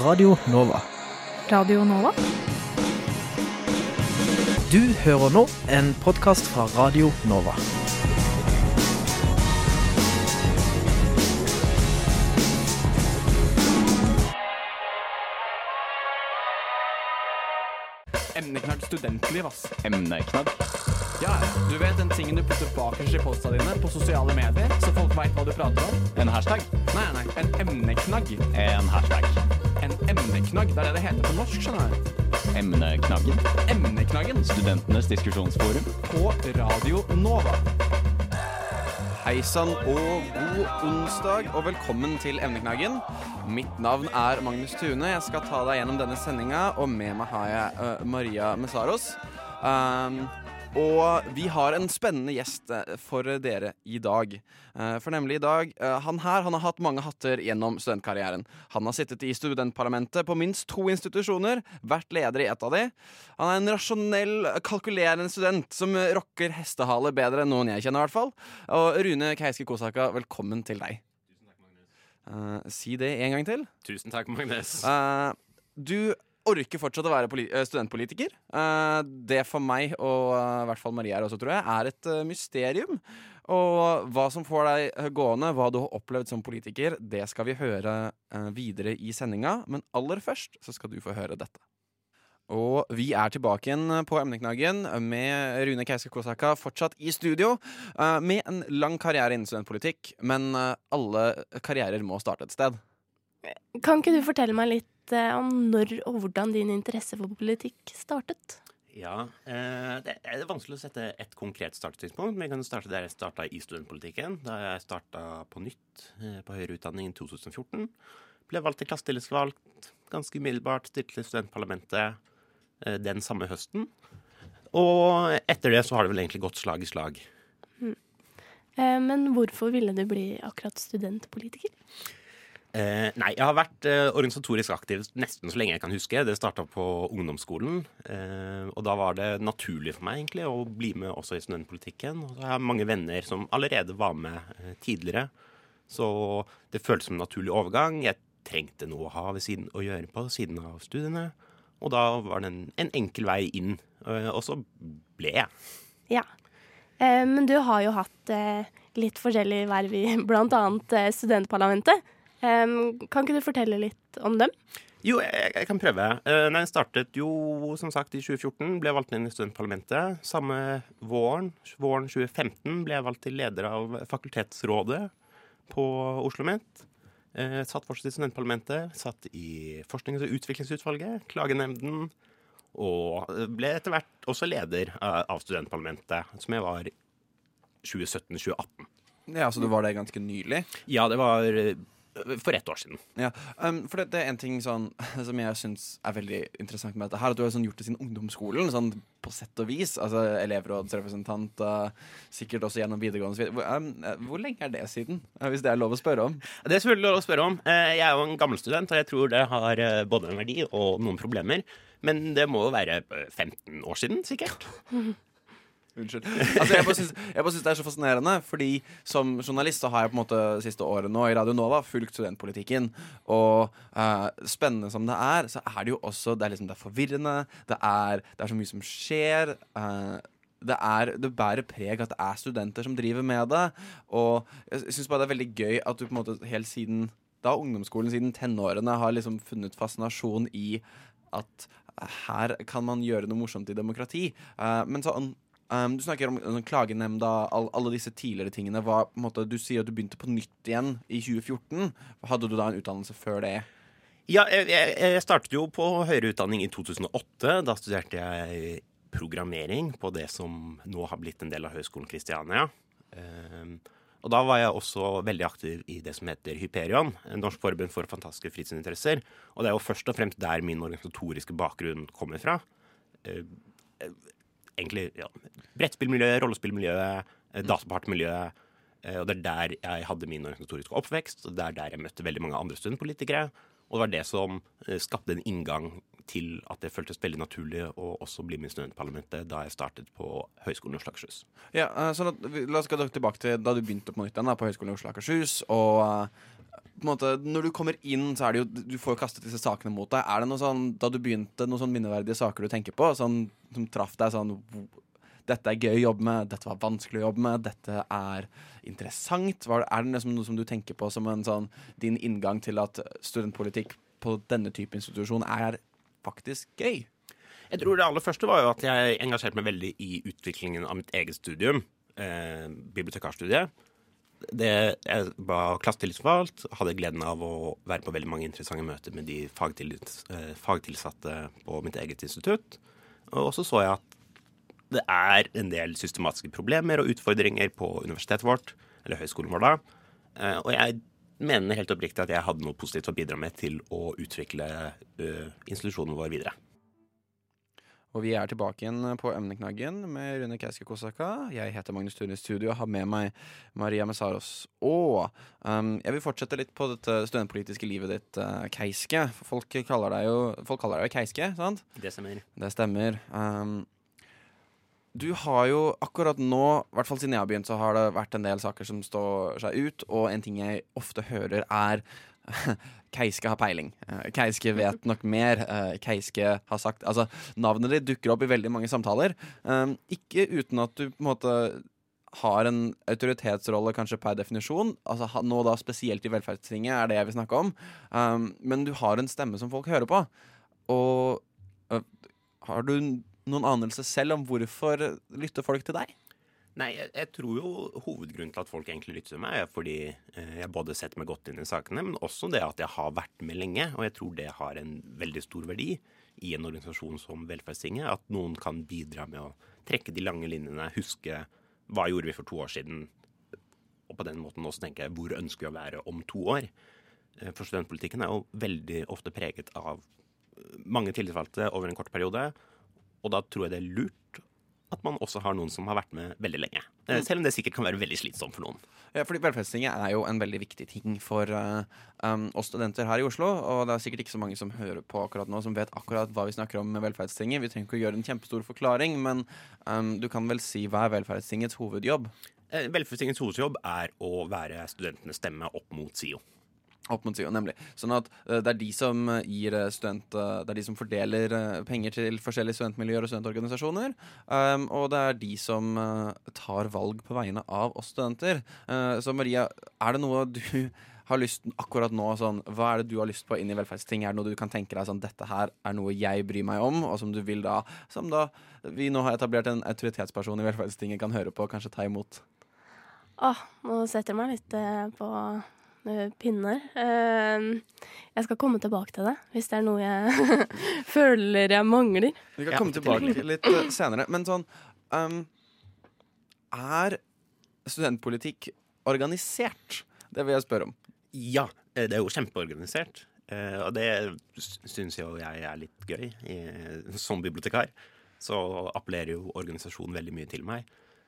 Radio Nova. Radio Nova? Du hører nå en podkast fra Radio Nova. Emneknagg studentliv, ass. Emneknagg. Ja, du vet den tingen du putter bakerst i posta dine på sosiale medier, så folk veit hva du prater om? En hashtag. Nei, nei, en emneknagg. En hashtag. En emneknagg, det er det det heter på norsk, skjønner jeg. Emneknaggen. Emneknaggen Studentenes diskusjonsforum. på Radio Nova. Hei sann og god onsdag, og velkommen til Emneknaggen. Mitt navn er Magnus Tune. Jeg skal ta deg gjennom denne sendinga, og med meg har jeg uh, Maria Messaros. Um, og vi har en spennende gjest øh, for dere i dag. Uh, for nemlig i dag uh, Han her han har hatt mange hatter gjennom studentkarrieren. Han har sittet i studentparlamentet på minst to institusjoner, vært leder i ett av de. Han er en rasjonell, kalkulerende student som rocker hestehale bedre enn noen jeg kjenner, i hvert fall. Og Rune Keiske Kosaka, velkommen til deg. Tusen takk, Uh, si det en gang til. Tusen takk, Magnus. Uh, du orker fortsatt å være eh, studentpolitiker. Uh, det for meg, og uh, i hvert fall Marie her også, tror jeg, er et mysterium. Og hva som får deg gående, hva du har opplevd som politiker, det skal vi høre videre i sendinga. Men aller først så skal du få høre dette. Og vi er tilbake igjen på emneknaggen med Rune Keiske Kosaka fortsatt i studio. med en lang karriere innen studentpolitikk, men alle karrierer må starte et sted. Kan ikke du fortelle meg litt eh, om når og hvordan din interesse for politikk startet? Ja, eh, Det er vanskelig å sette et konkret starttidspunkt, men jeg kan starte der jeg starta i studentpolitikken. Da jeg starta på nytt eh, på høyere utdanning i 2014. Ble valgt til klassetillitsvalgt ganske umiddelbart, stilte til studentparlamentet den samme høsten. Og etter det så har det vel egentlig gått slag i slag. Eh, Men hvorfor ville du bli akkurat studentpolitiker? Eh, nei, jeg har vært eh, organisatorisk aktiv nesten så lenge jeg kan huske. Det starta på ungdomsskolen. Eh, og da var det naturlig for meg egentlig å bli med også i studentpolitikken. Og så har jeg mange venner som allerede var med eh, tidligere. Så det føltes som en naturlig overgang. Jeg trengte noe å ha ved siden, å gjøre på siden av studiene. Og da var det en, en enkel vei inn. Eh, og så ble jeg. Ja. Eh, Men du har jo hatt litt forskjellige verv i bl.a. studentparlamentet. Eh, Kan ikke du fortelle litt om dem? Jo, jeg, jeg kan prøve. Uh, nei, jeg startet jo som sagt i 2014. Ble valgt inn i studentparlamentet. Samme våren, våren 2015, ble jeg valgt til leder av fakultetsrådet på Oslo OsloMet. Uh, satt fortsatt i studentparlamentet. Satt i forsknings- og utviklingsutvalget, klagenemnden. Og ble etter hvert også leder av studentparlamentet, som jeg var 2017-2018. Ja, Så du var det ganske nylig? Ja, det var for ett år siden. Ja, um, for det, det er en ting sånn, som jeg syns er veldig interessant med dette her, at du har sånn gjort det siden ungdomsskolen, sånn på sett og vis. Altså elevrådsrepresentant, uh, sikkert også gjennom videregående. Hvor, um, hvor lenge er det siden, uh, hvis det er lov å spørre om? Det er selvfølgelig lov å spørre om. Eh, Jeg er jo en gammel student, og jeg tror det har eh, både en verdi og noen problemer. Men det må jo være eh, 15 år siden, sikkert. Unnskyld. Altså, jeg bare syns det er så fascinerende, fordi som journalist så har jeg på en måte siste året nå i Radio Nova fulgt studentpolitikken. Og uh, spennende som det er, så er det jo også Det er liksom det er forvirrende. Det er, det er så mye som skjer. Uh, det, er, det bærer preg at det er studenter som driver med det. Og jeg syns bare det er veldig gøy at du på en måte helt siden da ungdomsskolen, siden tenårene, har liksom funnet fascinasjon i at her kan man gjøre noe morsomt i demokrati. Uh, men sånn Um, du snakker om sånn, klagenemnda, all, alle disse tidligere tingene. Hva, måte, du sier at du begynte på nytt igjen i 2014. Hadde du da en utdannelse før det? Ja, jeg, jeg startet jo på høyere utdanning i 2008. Da studerte jeg programmering på det som nå har blitt en del av Høgskolen Kristiania. Um, og da var jeg også veldig aktiv i det som heter Hyperion, Norsk forbund for fantastiske fritidsinteresser. Og det er jo først og fremst der min organisatoriske bakgrunn kommer fra. Eh, egentlig ja, brettspillmiljøet, rollespillmiljøet, eh, datapartmiljøet. Eh, Og det er der jeg hadde min organisatoriske oppvekst, og det er der jeg møtte veldig mange andre studentpolitikere. Og det var det som eh, skapte en inngang til at det føltes veldig naturlig å også bli med i studentparlamentet da jeg startet på Høgskolen i Oslo Akershus. Ja, så sånn La oss gå tilbake til da du begynte på nytt igjen på Høgskolen i Oslo Akershus. Og eh, på en måte, Når du kommer inn, så er det jo Du får jo kastet disse sakene mot deg. Er det noe sånn, Da du begynte, noen sånn minneverdige saker du tenker på, sånn, som traff deg sånn Dette er gøy å jobbe med, dette var vanskelig å jobbe med, dette er interessant. Er det liksom noe som du tenker på som en sånn din inngang til at studentpolitikk på denne type institusjon er faktisk gøy? Jeg tror det aller første var jo at jeg engasjerte meg veldig i utviklingen av mitt eget studium, eh, bibliotekarstudiet. Det, jeg var klassetillitsvalgt, hadde gleden av å være på veldig mange interessante møter med de fagtillits, eh, fagtilsatte på mitt eget institutt. Og så så jeg at det er en del systematiske problemer og utfordringer på universitetet vårt, eller høyskolen vår da. Eh, og jeg mener helt oppriktig at jeg hadde noe positivt å bidra med til å utvikle uh, institusjonen vår videre. Og vi er tilbake igjen på emneknaggen med Rune Keiske Kosaka. Jeg heter Magnus Tune i studio og har med meg Maria Messaros. Og um, jeg vil fortsette litt på dette studentpolitiske livet ditt, uh, Keiske. Folk kaller deg jo folk kaller deg Keiske, sant? Det stemmer. Det stemmer. Um, du har jo akkurat nå, i hvert fall siden jeg har begynt, så har det vært en del saker som står seg ut, og en ting jeg ofte hører, er Keiske har peiling. Eh, Keiske vet nok mer. Eh, Keiske har sagt Altså, navnet ditt dukker opp i veldig mange samtaler. Um, ikke uten at du på en måte har en autoritetsrolle kanskje per definisjon. Altså Nå da spesielt i velferdstinget er det jeg vil snakke om. Men du har en stemme som folk hører på. Og har du noen anelse selv om hvorfor lytter folk til deg? Nei, jeg, jeg tror jo hovedgrunnen til at folk egentlig lytter til meg, er fordi eh, jeg både setter meg godt inn i sakene, men også det at jeg har vært med lenge. Og jeg tror det har en veldig stor verdi i en organisasjon som Velferdstinget. At noen kan bidra med å trekke de lange linjene, huske hva gjorde vi for to år siden, og på den måten også tenke hvor ønsker vi å være om to år. Eh, For studentpolitikken er jo veldig ofte preget av eh, mange tillitsvalgte over en kort periode. Og da tror jeg det er lurt at man også har noen som har vært med veldig lenge. Eh, Selv om det sikkert kan være veldig slitsomt for noen. Ja, fordi Velferdstinget er jo en veldig viktig ting for uh, um, oss studenter her i Oslo. Og det er sikkert ikke så mange som hører på akkurat nå, som vet akkurat hva vi snakker om med Velferdstinget. Vi trenger ikke å gjøre en kjempestor forklaring, men um, du kan vel si hva er Velferdstingets hovedjobb? Eh, Velferdstingets hovedjobb er å være studentenes stemme opp mot SIO. Opp mot SIO, nemlig. Sånn at uh, det er de som uh, gir uh, student... uh, det er de som fordeler uh, penger til forskjellige studentmiljøer og studentorganisasjoner. Um, og det er de som tar valg på vegne av oss studenter. Så Maria, er det noe du har lyst akkurat nå sånn, Hva er det du har lyst på inn i velferdsting? Er det noe du kan tenke deg sånn Dette her er noe jeg bryr meg om, og som du vil da Som da vi nå har etablert en autoritetsperson i velferdstinget kan høre på og kanskje ta imot? Åh, nå setter jeg meg litt eh, på eh, pinner. Eh, jeg skal komme tilbake til det, hvis det er noe jeg føler jeg mangler. Vi kan komme tilbake litt uh, senere. Men sånn um, Er studentpolitikk organisert? Det vil jeg spørre om. Ja, eh, det er jo kjempeorganisert. eh, Og det syns jo jeg er litt gøy. eh, Som bibliotekar så appellerer jo organisasjonen veldig mye til meg.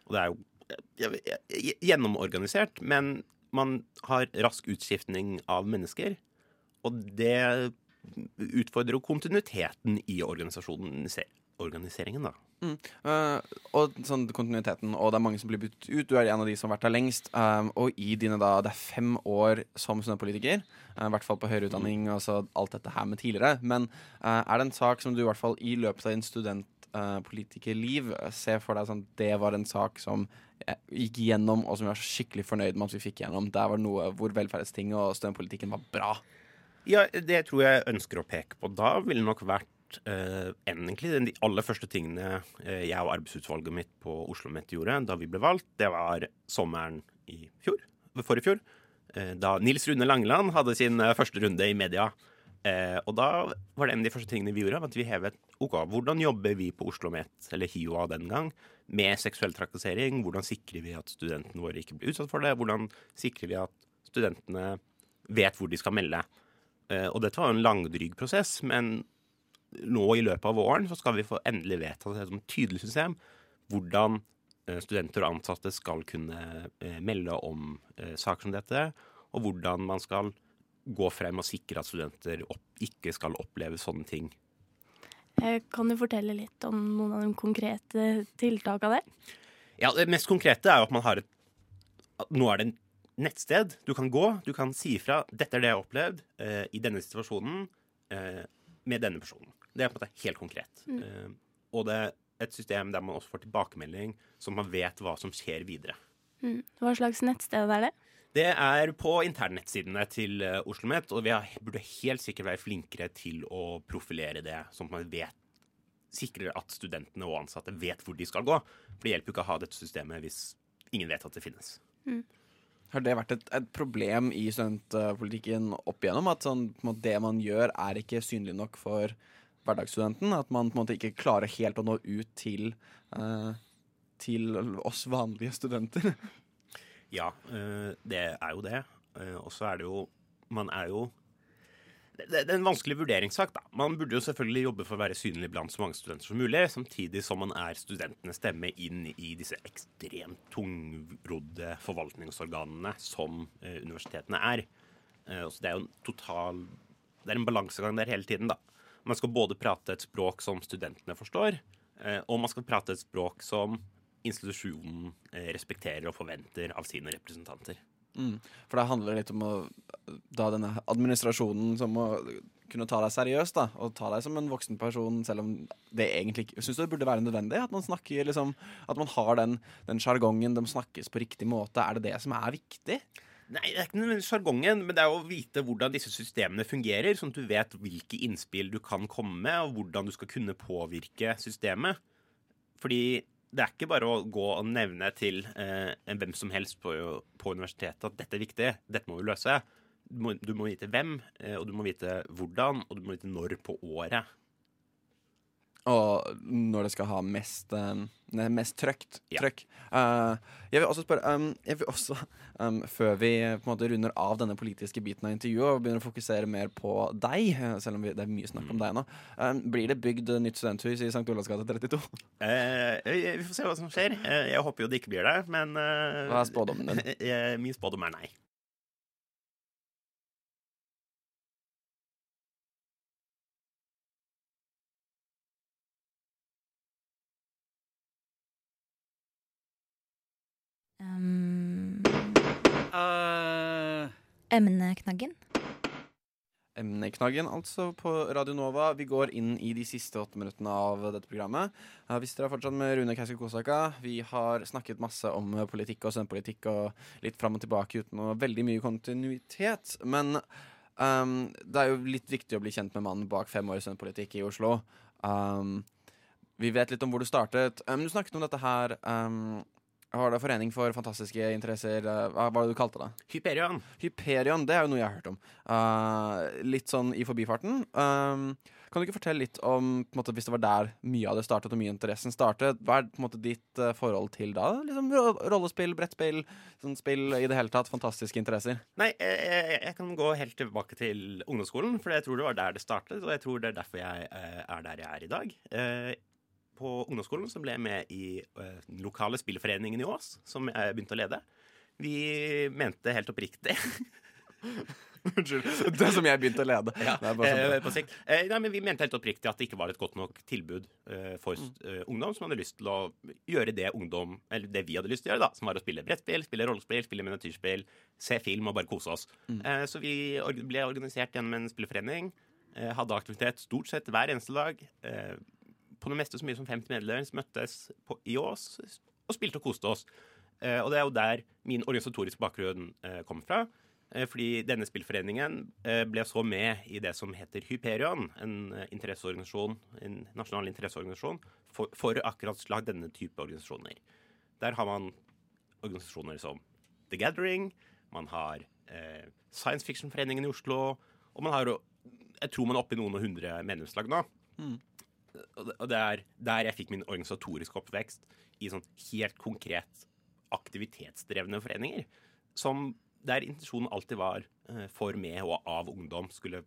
Og det er jo eh, gjennomorganisert, men man har rask utskiftning av mennesker. Og det utfordrer jo kontinuiteten i organiseringen, da. Uh, og sånn kontinuiteten, og det er mange som blir byttet ut. Du er en av de som har vært der lengst. Um, og i dine da, det er fem år som studentpolitiker, uh, i hvert fall på høyere utdanning, og så alt dette her med tidligere. Men uh, er det en sak som du i hvert fall i løpet av din studentpolitikerliv Se for deg sånn det var en sak som eh, gikk gjennom, og som vi var skikkelig fornøyd med at vi fikk gjennom? Der var noe hvor velferdsting og studentpolitikken var bra. Ja, det tror jeg ønsker å peke på da, ville nok vært uh, egentlig de aller første tingene eh, jeg og arbeidsutvalget mitt på Oslo Met gjorde da vi ble valgt. Det var sommeren i fjor, forrige fjor, uh, da Nils Rune Langeland hadde sin eh, første runde i media. Uh, og da var det en av de første tingene vi gjorde, at vi hevet OK, hvordan jobber vi på Oslo Met, eller HiOA den gang, med seksuell trakassering? Hvordan sikrer vi at studentene våre ikke blir utsatt for det? Hvordan sikrer vi at studentene vet hvor de skal melde? Eh, og dette var jo en langdryg prosess, men nå i løpet av våren så skal vi få endelig vedtatt et tydelig system hvordan eh, studenter og ansatte skal kunne eh, melde om saker som dette, og hvordan man skal gå frem og sikre at studenter ikke skal oppleve sånne ting. Eh, kan du fortelle litt om noen av de konkrete tiltakene der? Ja, Det mest konkrete er jo at man har et Nå er det en nettsted du kan gå. Du kan si ifra 'Dette er det jeg har opplevd eh, i denne situasjonen eh, med denne personen'. Det er på en måte helt konkret. Eh, og det er et system der man også får tilbakemelding, så man vet hva som skjer videre. Mm. Hva slags nettsted er det? Det er på internettsidene til Oslo OsloMet, og vi har, burde helt sikkert være flinkere til å profilere det, sånn at man vet sikrer at studentene og ansatte vet hvor de skal gå. For det hjelper jo ikke å ha dette systemet hvis ingen vet at det finnes. Har det vært et, et problem i studentpolitikken opp igjennom? At sånn, på en måte, det man gjør, er ikke synlig nok for hverdagsstudenten? At man på en måte ikke klarer helt å nå ut til, uh, til oss vanlige studenter? Ja, øh, det er jo det. Øh, Og så er det jo Man er jo det, er en vanskelig vurderingssak. da. Man burde jo selvfølgelig jobbe for å være synlig blant så mange studenter som mulig, samtidig som man er studentenes stemme inn i disse ekstremt tungrodde forvaltningsorganene som eh, universitetene er. Eh, så det er jo en total Det er en balansegang der hele tiden, da. Man skal både prate et språk som studentene forstår, eh, og man skal prate et språk som institusjonen eh, respekterer og forventer av sine representanter. Mm. For det handler litt om å da denne administrasjonen som må kunne ta deg seriøst, da, og ta deg som en voksen person, selv om det egentlig ikke Syns du det burde være nødvendig? At man snakker liksom At man har den den sjargongen, de snakkes på riktig måte. Er det det som er viktig? Nei, det er ikke nødvendigvis sjargongen, men det er å vite hvordan disse systemene fungerer, sånn at du vet hvilke innspill du kan komme med, og hvordan du skal kunne påvirke systemet. Fordi det er ikke bare å gå og nevne til eh, hvem som helst på, på universitetet at dette er viktig, dette må vi løse. Du må, du må vite hvem, eh, og du må vite hvordan, og du må vite når på året. Og når det skal ha mest, uh, mest trøkt, Ja. trøkk. Uh, jeg vil også spørre um, jeg vil også, um, Før vi på en måte runder av denne politiske biten av intervjuet og begynner å fokusere mer på deg, eh, selv om vi, det er mye snakk om deg nå, um, blir det bygd nytt studenthus i St. Olavs gate 32? Uh, vi får se hva som skjer. Eh, jeg håper jo det ikke blir det, men eh, Hva er spådommen din? eh, Min spådom er nei. Emneknaggen. Emneknaggen, altså, på Radio Nova. Vi går inn i de siste åtte minuttene av dette programmet. Uh, hvis dere er fortsatt med Rune Keiser Kosaka, vi har snakket masse om politikk og studentpolitikk og litt fram og tilbake uten noe veldig mye kontinuitet. Men um, det er jo litt viktig å bli kjent med mannen bak fem år i studentpolitikk i Oslo. Um, vi vet litt om hvor du startet. Um, du snakket om dette her um, Har det Forening for fantastiske interesser uh, Hva var det du kalte det? Hyperion. Hyperion, det er jo noe jeg har hørt om. Uh, litt sånn i forbifarten. Um, kan du ikke fortelle litt om på måte, hvis det var der mye av det startet, og mye interessen startet? Hva er måte ditt uh, forhold til da? Liksom ro- Rollespill, brettspill, sånn spill i det hele tatt. Fantastiske interesser. Nei, jeg, jeg kan gå helt tilbake til ungdomsskolen, for jeg tror det var der det startet, og jeg tror det er derfor jeg uh, er der jeg er i dag. Eh, på ungdomsskolen så ble jeg med i eh, den lokale spillforeningen i Ås, som jeg begynte å lede. Vi mente helt oppriktig Unnskyld. Det som jeg begynte å lede. Ja, sånn- eh. Eh, nei, men Vi mente helt oppriktig at det ikke var et godt nok tilbud eh, for eh, ungdom som hadde lyst til å gjøre det ungdom, eller det vi hadde lyst til å gjøre, da, som var å spille brettspill, spille rollespill, spille miniatyrspill, se film og bare kose oss. Eh, så vi ble organisert gjennom en spilleforening. Eh, hadde aktivitet stort sett hver eneste dag. Eh, på det meste så mye som 50 medlemmer som møttes på, i Ås og spilte og koste oss. Eh, og det er jo der min organisatoriske bakgrunn eh, kommer fra. Eh, Fordi denne spillforeningen eh, ble så med i det som heter Hyperion, en eh, interesseorganisasjon, en nasjonal interesseorganisasjon for, for akkurat slag denne type organisasjoner. Der har man organisasjoner som The Gathering, man har eh, Science Fiction-foreningen i Oslo, og man har Jeg tror man er oppe i noen og hundre medlemslag nå. Det- Og det er der jeg fikk min organisatoriske oppvekst, i sånn helt konkret aktivitetsdrevne foreninger. Som der intensjonen alltid var eh, for med og av ungdom skulle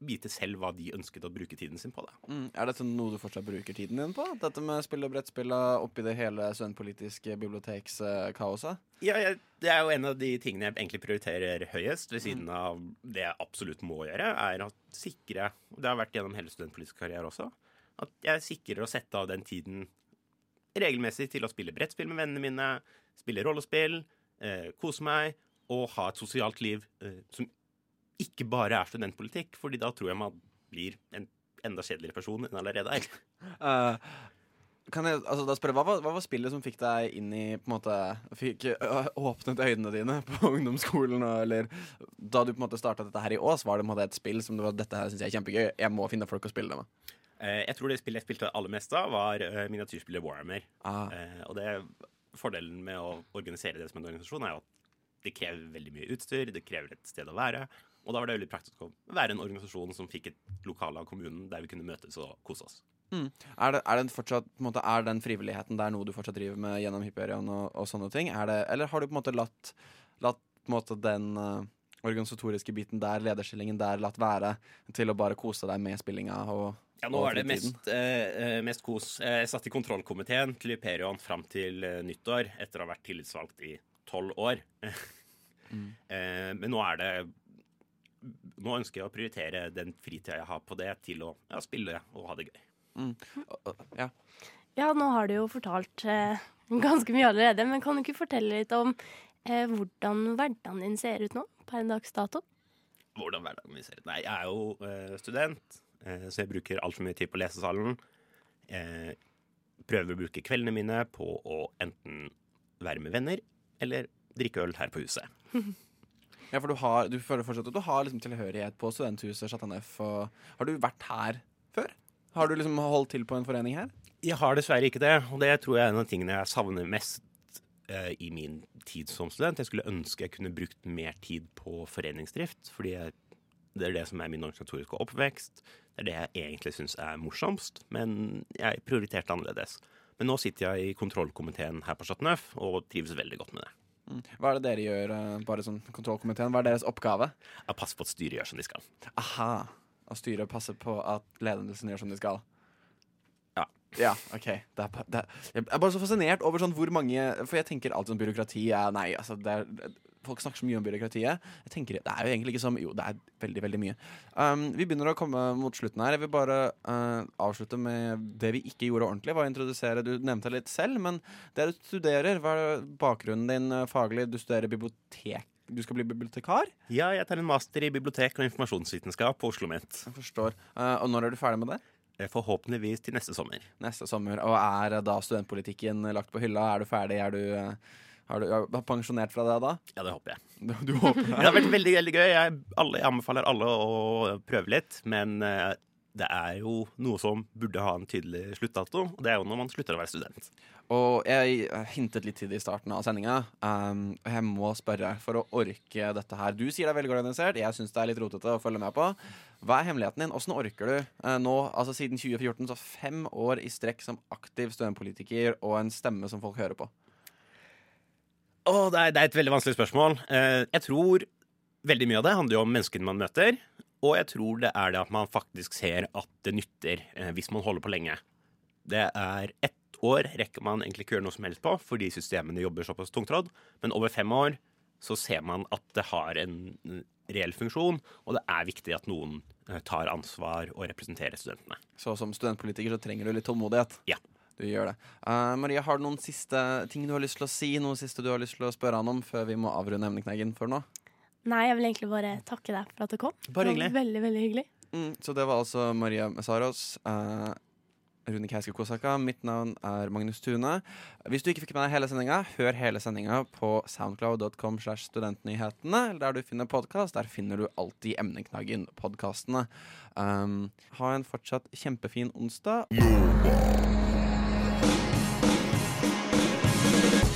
vite selv hva de ønsket å bruke tiden sin på. Mm. Er dette noe du fortsatt bruker tiden din på? Dette med spill og brettspill oppi det hele studentpolitiske bibliotekskaoset? Ja, jeg, det er jo en av de tingene jeg egentlig prioriterer høyest, ved siden av det jeg absolutt må gjøre, er å sikre Det har vært gjennom hele studentpolitisk karriere også. At jeg sikrer å sette av den tiden regelmessig til å spille brettspill med vennene mine, spille rollespill, eh, kose meg og ha et sosialt liv eh, som ikke bare er studentpolitikk, fordi da tror jeg man blir en enda kjedeligere person enn allerede er. Uh, kan jeg altså, da spørre, hva var, hva var spillet som fikk deg inn i på en måte, Fikk åpnet øynene dine på ungdomsskolen? Eller da du på en måte starta dette her i Ås, var det på en måte et spill som du var, dette her synes jeg er kjempegøy, jeg må finne folk å spille det med? Uh, jeg tror det spillet jeg spilte aller mest av, var uh, miniatyrspillet Warhammer. Ah. Uh, og det, fordelen med å organisere det som en organisasjon er jo at det krever veldig mye utstyr, det krever et sted å være. Og da var det veldig praktisk å være en organisasjon som fikk et lokale av kommunen der vi kunne møtes og kose oss. Er, det, er, fortsatt, måte, er den frivilligheten der noe du fortsatt driver med gjennom Hyperion og, og sånne ting? Det, eller har du på en måte latt, latt måte, den uh, organisatoriske biten der, lederstillingen der, latt være til å bare kose deg med spillinga? Og, Ja, nå er det mest, eh, eh, mest kos. Eh, Jeg satt i kontrollkomiteen til Hyperion fram til nyttår, etter å ha vært tillitsvalgt i tolv år. eh, men nå er det Nå ønsker jeg å prioritere den fritida jeg har på det, til å ja, spille og ha det gøy. Ja. Ja, nå har du jo fortalt eh, ganske mye allerede, men kan du ikke fortelle litt om eh, hvordan hverdagen din ser ut nå, per en dags dato? Hvordan hverdagen min ser ut? Nei, jeg er jo eh, student, eh, så jeg bruker altfor mye tid på lesesalen. Eh, prøver å bruke kveldene mine på å enten være med venner eller drikke øl her på huset. Ja, for du, har, du føler fortsatt at du har liksom tilhørighet på studenthuset Chateau Neuf. Har du vært her før? Har du liksom holdt til på en forening her? Jeg har dessverre ikke det, og det tror jeg er en av tingene jeg savner mest eh, i min tid som student. Jeg skulle ønske jeg kunne brukt mer tid på foreningsdrift, fordi jeg, det er det som er min organisatoriske oppvekst. Det er det jeg egentlig syns er morsomst, men jeg prioriterte annerledes. Men nå sitter jeg i kontrollkomiteen her på Chateau Neuf og trives veldig godt med det. Mm. Hva er det dere gjør, eh, bare sånn kontrollkomiteen? Hva er deres oppgave? Jeg passer på at styret gjør som de skal. Aha. Og styret passer på at ledelsen gjør som de skal. Ja. Ja, ok. Det er, det er, jeg er bare så fascinert over sånn hvor mange For jeg tenker alltid sånn byråkrati er Nei, altså det er, Folk snakker så mye om byråkratiet. Jeg tenker, Det er jo egentlig ikke som Jo, det er veldig, veldig mye. Um, vi begynner å komme mot slutten her. Jeg vil bare uh, avslutte med det vi ikke gjorde ordentlig. Var å introdusere Du nevnte det litt selv, men det du studerer, hva er bakgrunnen din uh, faglig? Du studerer bibliotek Du skal bli bibliotekar? Ja, jeg tar en master i bibliotek og informasjonsvitenskap på Oslo OsloMet. Jeg forstår. Uh, og når er du ferdig med det? Eh, Forhåpentligvis til neste sommer. neste sommer. Og er da studentpolitikken lagt på hylla? Er du ferdig? Er du, eh, har du har pensjonert fra det da? Ja, det håper jeg. Du, du håper Det det har vært veldig veldig gøy. Jeg, alle, jeg anbefaler alle å prøve litt. Men eh, det er jo noe som burde ha en tydelig sluttdato. Og det er jo når man slutter å være student. Og jeg hintet litt til det i starten av sendinga. Um, jeg må spørre, for å orke dette her Du sier det er veldig organisert. Jeg syns det er litt rotete å følge med på. Hva er hemmeligheten din? Åssen orker du uh, nå, altså siden 2014, så fem år i strekk som aktiv studentpolitiker og en stemme som folk hører på? Åh, det, er, det er et veldig vanskelig spørsmål. Eh, jeg tror veldig mye av det handler jo om menneskene man møter. Og jeg tror det er det at man faktisk ser at det nytter eh, hvis man holder på lenge. Det er ett år rekker man egentlig ikke gjøre noe som helst på fordi systemene jobber såpass tungtrådd. Men over fem år så ser man at det har en mm, reell funksjon, og det er viktig at noen eh, tar ansvar og representerer studentene. Så som studentpolitiker så trenger du litt tålmodighet. Ja. Du gjør det. Uh, Maria, har du noen siste ting du har lyst til å si? Noe siste du har lyst til å spørre han om før vi må avrunde emnekneggen for nå? Nei, jeg vil egentlig bare takke deg for at du kom. Bare Det var hyggelig. Veldig, veldig hyggelig. Mm, så det var altså Maria Messaros. Uh, Rune Keiske Kosaka. Mitt navn er Magnus Tune. Hvis du ikke fikk med deg hele sendinga, hør hele sendinga på soundcloud.com slash studentnyhetene. Eller der du finner podkast. Der finner du alltid Emneknaggen-podkastene. Um, ha en fortsatt kjempefin onsdag.